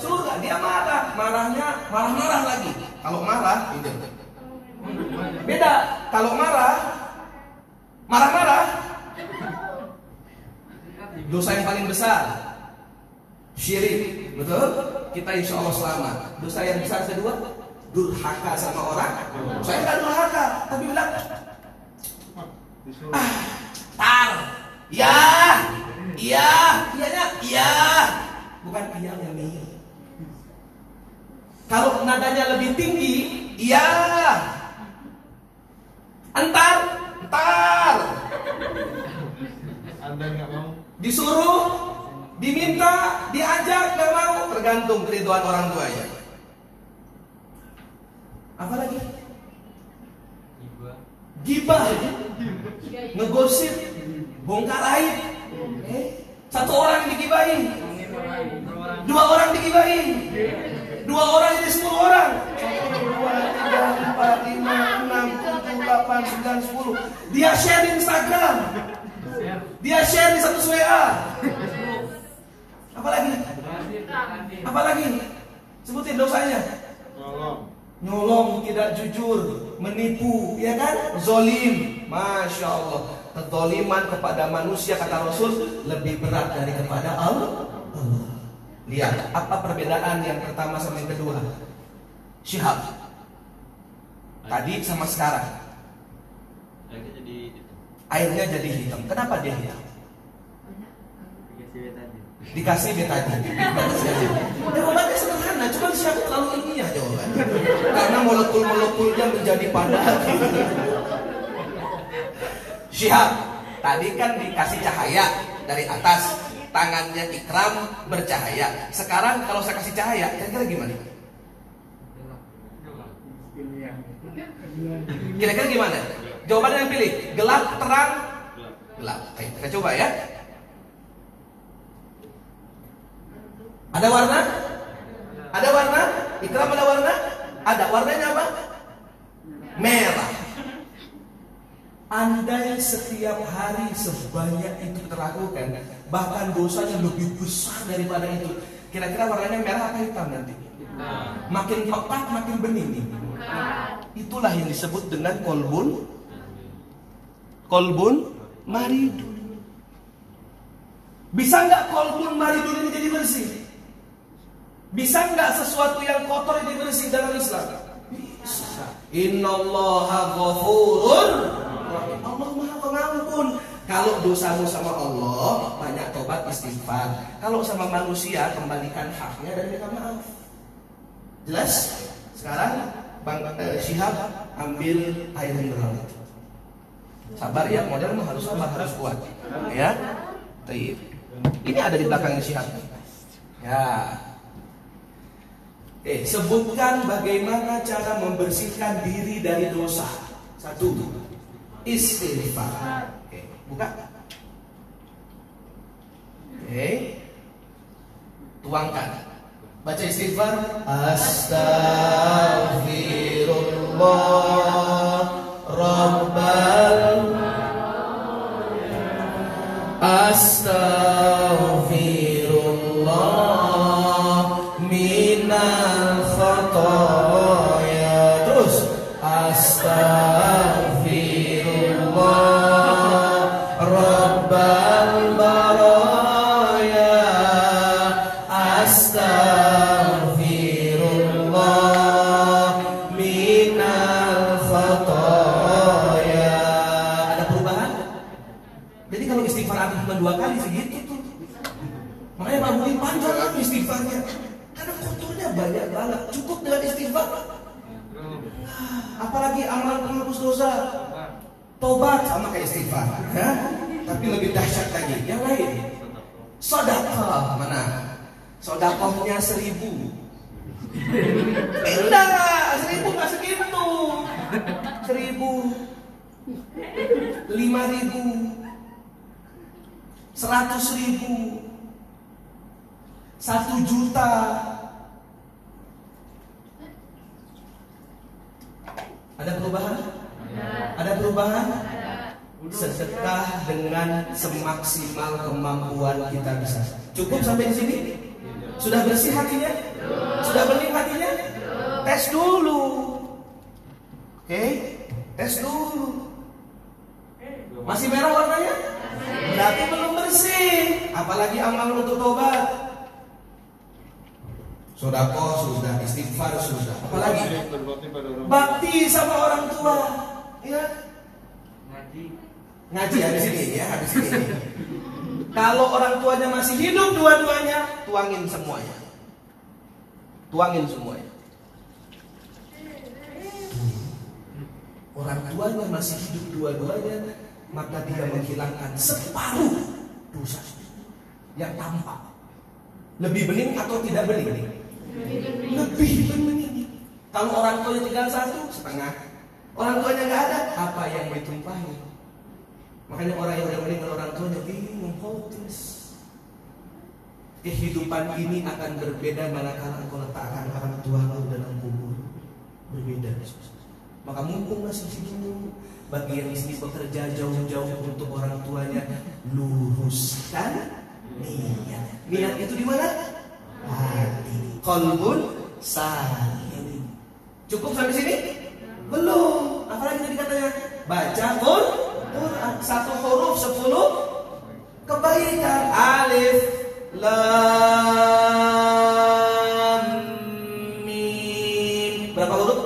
surga. Dia marah, marahnya marah-marah lagi. Kalau marah, itu. Beda. Kalau marah, marah-marah. Dosa yang paling besar. Syirik, betul? Kita insya Allah selamat. Dosa yang besar kedua, durhaka sama orang. Saya nggak durhaka, tapi bilang, ah, tar, ya, iya, iyanya, iya, bukan iya yang ini. Kalau nadanya lebih tinggi, iya. Entar, entar. Anda nggak mau? Disuruh, diminta, diajak, nggak mau, tergantung keriduan orang tuanya. Apa lagi? Iba. Gibah, ngegosip, bongkar aib. Eh, satu orang digibahi, dua orang digibahi, dua orang jadi sepuluh orang. Satu, dua, tiga, empat, lima, enam, tujuh, delapan, sembilan, sepuluh. Dia share di Instagram, dia share di satu WA. Apa lagi? Apa lagi? Sebutin dosanya. Nyolong, tidak jujur, menipu, ya kan? Zolim, masya Allah. Kezoliman kepada manusia kata Rasul lebih berat dari kepada Allah. Allah. Lihat apa perbedaan yang pertama sama yang kedua. Syihab. Tadi sama sekarang. Akhirnya jadi itu. Airnya jadi hitam. Kenapa dia hitam? Dikasih betadin. Jawabannya sederhana, cuma siapa terlalu ilmiah jawabannya. Karena molekul-molekulnya menjadi padat. Syihab, tadi kan dikasih cahaya dari atas, tangannya ikram bercahaya. Sekarang kalau saya kasih cahaya, kira-kira gimana? Kira-kira gimana? Jawabannya yang pilih, gelap, terang, Gelap. gelap. Oke, kita coba ya. Ada warna? Ada warna? Ikram ada warna? Ada. Warnanya apa? Merah. Andai setiap hari sebanyak itu terlakukan, bahkan dosanya lebih besar daripada itu. Kira-kira warnanya merah apa hitam nanti? Makin pekat, makin bening. Itulah yang disebut dengan kolbun, kolbun maridun. Bisa nggak kolbun maridun ini jadi bersih? Bisa nggak sesuatu yang kotor jadi bersih dalam Islam? Bisa. Innallaha ghafurun rahim. Allah Maha Pengampun. Kalau dosamu sama Allah, banyak tobat istighfar. Kalau sama manusia, kembalikan haknya dan minta maaf. Jelas? Sekarang Bang eh, Syihab ambil air mineral. Sabar ya, model mah harus sabar, harus kuat. Ya. Taib. Ini ada di belakangnya Syihab. Ya. Eh, sebutkan bagaimana cara membersihkan diri dari dosa. Satu, istighfar. Oke, buka. Oke. Tuangkan. Baca istighfar. Astaghfirullah Rabbal Astaghfirullah hatinya? Sudah bening hatinya? Tes dulu. Oke? Tes dulu. Masih merah warnanya? Berarti belum bersih. Apalagi amal untuk tobat. Sodako sudah, istighfar sudah. Apalagi bakti sama orang tua. Ya, ngaji ngaji habis ini ya, habis ini. Kalau orang tuanya masih hidup dua-duanya, tuangin semuanya. Tuangin semuanya. Orang tuanya masih hidup dua-duanya, maka dia menghilangkan separuh dosa yang tampak. Lebih bening atau tidak bening? Lebih bening. Kalau orang tuanya tinggal satu, setengah. Orang tuanya nggak ada, apa yang ditumpahi? Makanya orang yang meninggal orang tuanya bingung, hopeless. Kehidupan ini akan berbeda manakala engkau letakkan orang tuamu dalam kubur. Berbeda. Maka mumpung masih hidup, bagi yang istri bekerja jauh-jauh untuk orang tuanya, luruskan niat. Niat itu di mana? Hati. Qalbun salim. Cukup sampai sini? Belum. Apalagi tadi katanya? Baca Qur Quran. Satu huruf sepuluh kebaikan. Alif Lam Mim. Berapa huruf?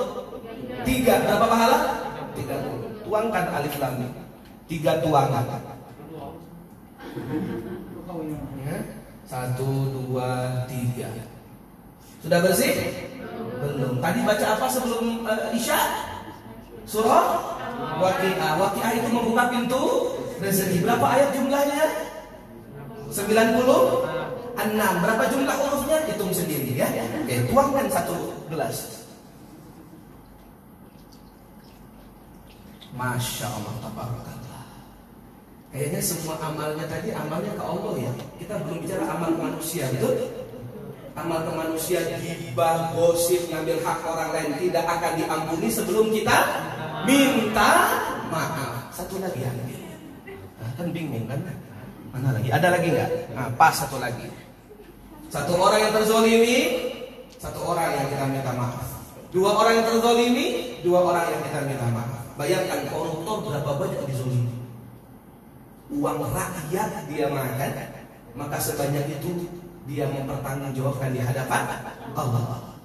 Tiga. Berapa pahala? Tiga huruf. Tuangkan alif lam. Tiga tuangan. Ya. Satu, dua, tiga. Sudah bersih? Belum. Tadi baca apa sebelum eh, Isya? Surah Waqi'ah. Waqi'ah itu membuka pintu rezeki. Berapa ayat jumlahnya? 96. Berapa jumlah hurufnya? Hitung sendiri ya. Oke, tuangkan satu gelas. Masya Allah, tabarakallah. Kayaknya semua amalnya tadi amalnya ke Allah ya. Kita belum bicara amal ke manusia, betul? Amal ke manusia gibah, gosip, ngambil hak orang lain tidak akan diampuni sebelum kita minta maaf. Satu lagi ya. Nah, kan bingung kan? Mana lagi? Ada lagi nggak? Nah, pas satu lagi. Satu orang yang terzolimi, satu orang yang kita minta maaf. Dua orang yang terzolimi, dua orang yang kita minta maaf. Bayangkan koruptor berapa banyak dizolimi. Uang rakyat dia makan, maka sebanyak itu dia mempertanggungjawabkan di hadapan Allah.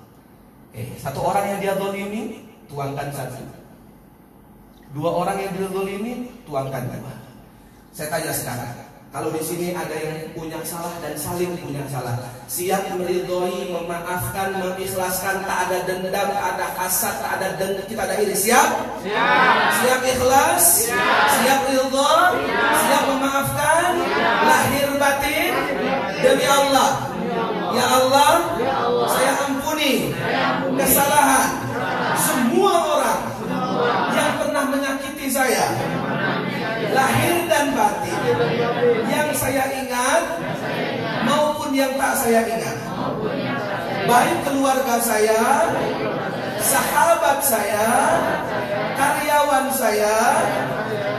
Eh, satu orang yang dia zolimi, tuangkan satu. Dua orang yang dia zolimi, tuangkan dua. Saya tanya sekarang, kalau di sini ada yang punya salah dan saling punya salah, siap meridhoi, memaafkan, mengikhlaskan, tak ada dendam, tak ada hasad, tak ada dendam, kita ada iri, siap? Siap. Siap ikhlas? Siap. Siap ridho? Siap memaafkan? Lahir batin? Demi Allah. Ya Allah, saya ampuni kesalahan semua orang yang pernah menyakiti saya lahir dan batin yang saya ingat maupun yang tak saya ingat baik keluarga saya sahabat saya karyawan saya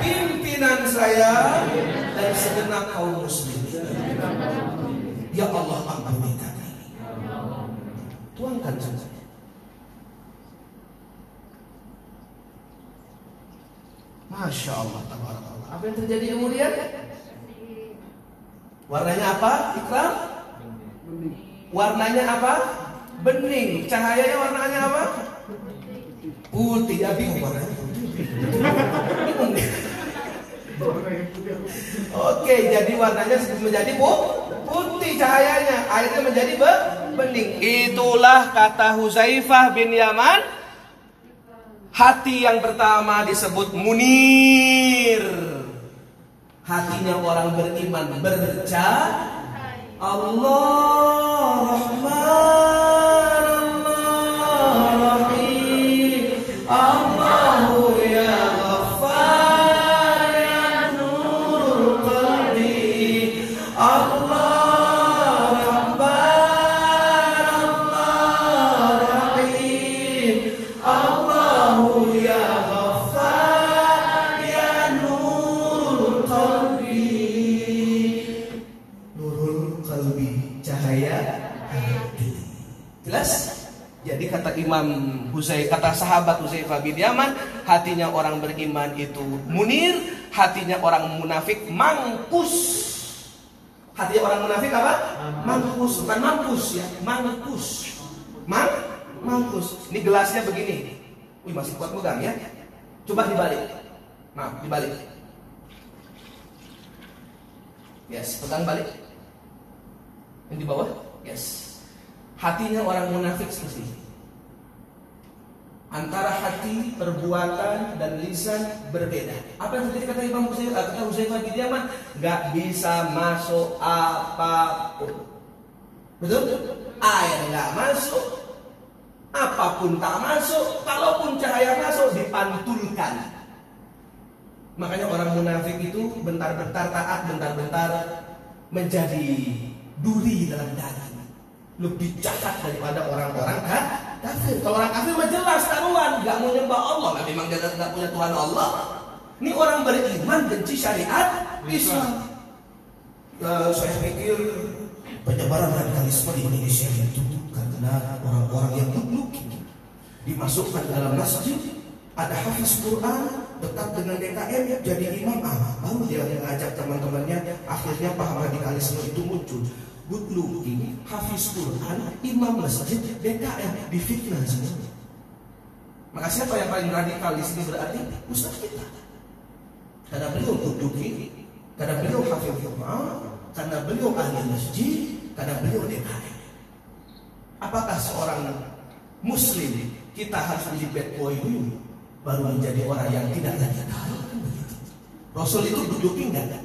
pimpinan saya dan segenap kaum muslimin ya Allah ampuni kami tuangkan saja Masya Allah, tabarakallah. Apa yang terjadi kemudian? Warnanya apa? Ikram? Warnanya apa? Bening. Cahayanya warnanya apa? Putih. Ya bingung warnanya. Oke, jadi warnanya menjadi putih cahayanya. Airnya menjadi be- bening. Itulah kata Huzaifah bin Yaman. Hati yang pertama disebut munir. Hatinya orang beriman bercahaya. Allah Rahman Husay, kata sahabat Huzaifah bin Yaman, hatinya orang beriman itu munir, hatinya orang munafik mangkus. Hatinya orang munafik apa? Mangkus, bukan mampus ya, mangkus. Mang, mangkus. Ini gelasnya begini. Wih masih kuat megang ya. Coba dibalik. Maaf, dibalik. Yes, pegang balik. Yang di bawah? Yes. Hatinya orang munafik seperti ini. Antara hati, perbuatan, dan lisan berbeda. Apa yang terjadi kata Imam Husain, kata Husaifah bin Yaman, nggak bisa masuk apa pun. Betul? Air nggak masuk, apa pun tak masuk, kalaupun cahaya masuk dipantulkan. Makanya orang munafik itu bentar-bentar taat, bentar-bentar menjadi duri dalam daging lebih jahat daripada orang-orang kafir. Kalau orang kafir mah jelas taruhan, nggak mau nyembah Allah, nggak memang dia nggak punya Tuhan Allah. Ini orang beriman benci syariat Islam. Uh, saya pikir penyebaran radikalisme di Indonesia itu karena orang-orang yang luki dimasukkan dalam masjid ada hafiz Quran dekat dengan DKM jadi imam ah, baru dia mengajak teman-temannya akhirnya paham radikalisme itu muncul good looking, hafiz Quran, imam masjid, DKM, difitnah semua. Maka siapa yang paling radikal di sini berarti Ustaz kita. Karena beliau good looking, karena beliau hafiz Quran, karena beliau ahli masjid, karena beliau DKM. Apakah seorang Muslim kita harus menjadi bad boy dulu baru menjadi orang yang tidak radikal? Rasul itu looking enggak?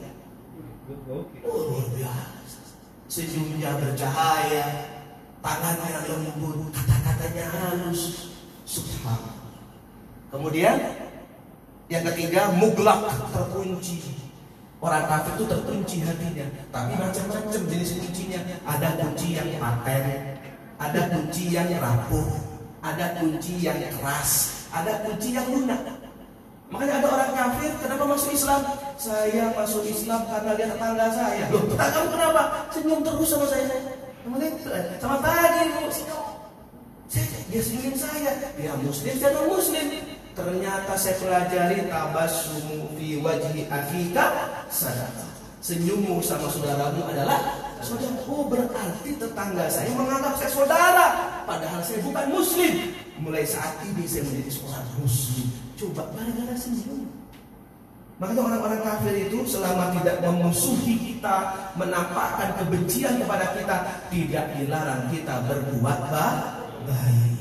Oh luar biasa senyumnya bercahaya, tangannya lembut, kata-katanya halus. Subhanallah. Kemudian yang ketiga muglak terkunci. Orang kafir itu terkunci hatinya, tapi macam-macam jenis kuncinya. Ada kunci yang paten, ada kunci yang rapuh, ada kunci yang keras, ada kunci yang lunak. Makanya ada orang kafir, kenapa masuk Islam? Saya masuk Islam karena lihat tetangga saya. Loh, tetangga kamu kenapa? Senyum terus sama saya. Kemudian, sama pagi, Bu. Saya, dia senyum saya. Dia muslim, saya non muslim. Ternyata saya pelajari tabassumu fi wajhi akika sadaqah. Senyummu sama saudaramu adalah saudara. Oh berarti tetangga saya menganggap saya saudara. Padahal saya bukan muslim. Mulai saat ini saya menjadi seorang muslim. Coba gara-gara senyum. Makanya orang-orang kafir itu selama tidak memusuhi kita, menampakkan kebencian kepada kita, tidak dilarang kita berbuat baik.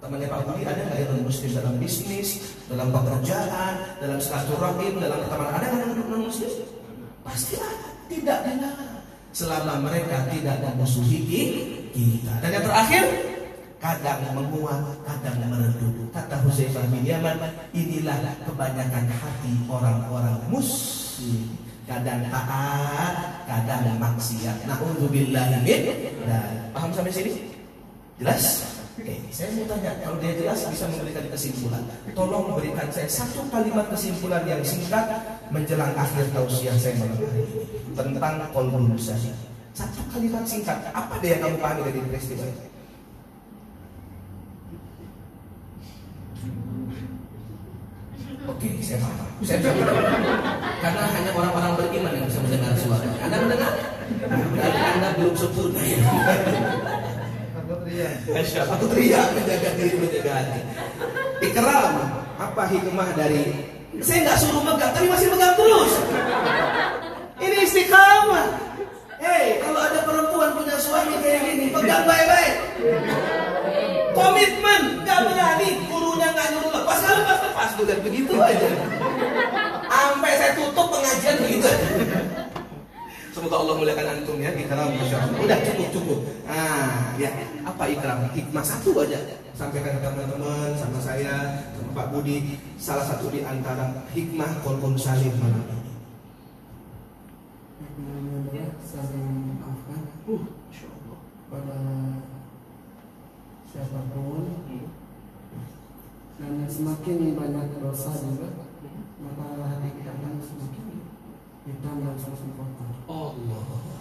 Temannya Pak Budi ada nggak yang muslim dalam bisnis, dalam pekerjaan, dalam silaturahim, dalam pertemanan ada nggak non muslim? Pasti ada, tidak dilarang. Selama mereka tidak memusuhi kita. Dan yang terakhir, kadang menguat, kadang meredup. Kata Huzaifah bin Yaman, inilah kebanyakan hati orang-orang muslim. Kadang taat, kadang maksiat. Nauzubillah min dan paham sampai sini? Jelas? Oke, saya mau tanya, kalau dia jelas bisa memberikan kesimpulan. Tolong berikan saya satu kalimat kesimpulan yang singkat menjelang akhir tausiah saya malam hari ini tentang kolbun saya. Satu kalimat singkat, apa deh yang kamu pahami dari peristiwa ini? Oke, saya paham. Saya paham. Karena hanya orang-orang beriman yang bisa mendengar suara. Anda mendengar? Berarti Anda belum sempurna. Aku teriak. Aku teriak menjaga diri menjaga hati. Ikram, apa hikmah dari saya nggak suruh megang, tapi masih megang terus. Ini istiqamah. Hei, kalau ada perempuan punya suami kayak gini, pegang baik-baik. Komitmen, nggak berani, gurunya nggak nyuruh lepas, kalau lepas lepas bukan begitu aja. Sampai saya tutup pengajian begitu. Semoga Allah muliakan antum ya ikram masya Allah. Udah cukup cukup. Ah ya apa ikram? Hikmah satu aja. Sampaikan ke teman-teman sama saya sama Pak Budi. Salah satu di antara hikmah kolbun salim malam ini. Yang mulia Uh, pada siapa pun dan semakin banyak dosa juga maka hati kita akan semakin hitam dan semakin kotor. Allah.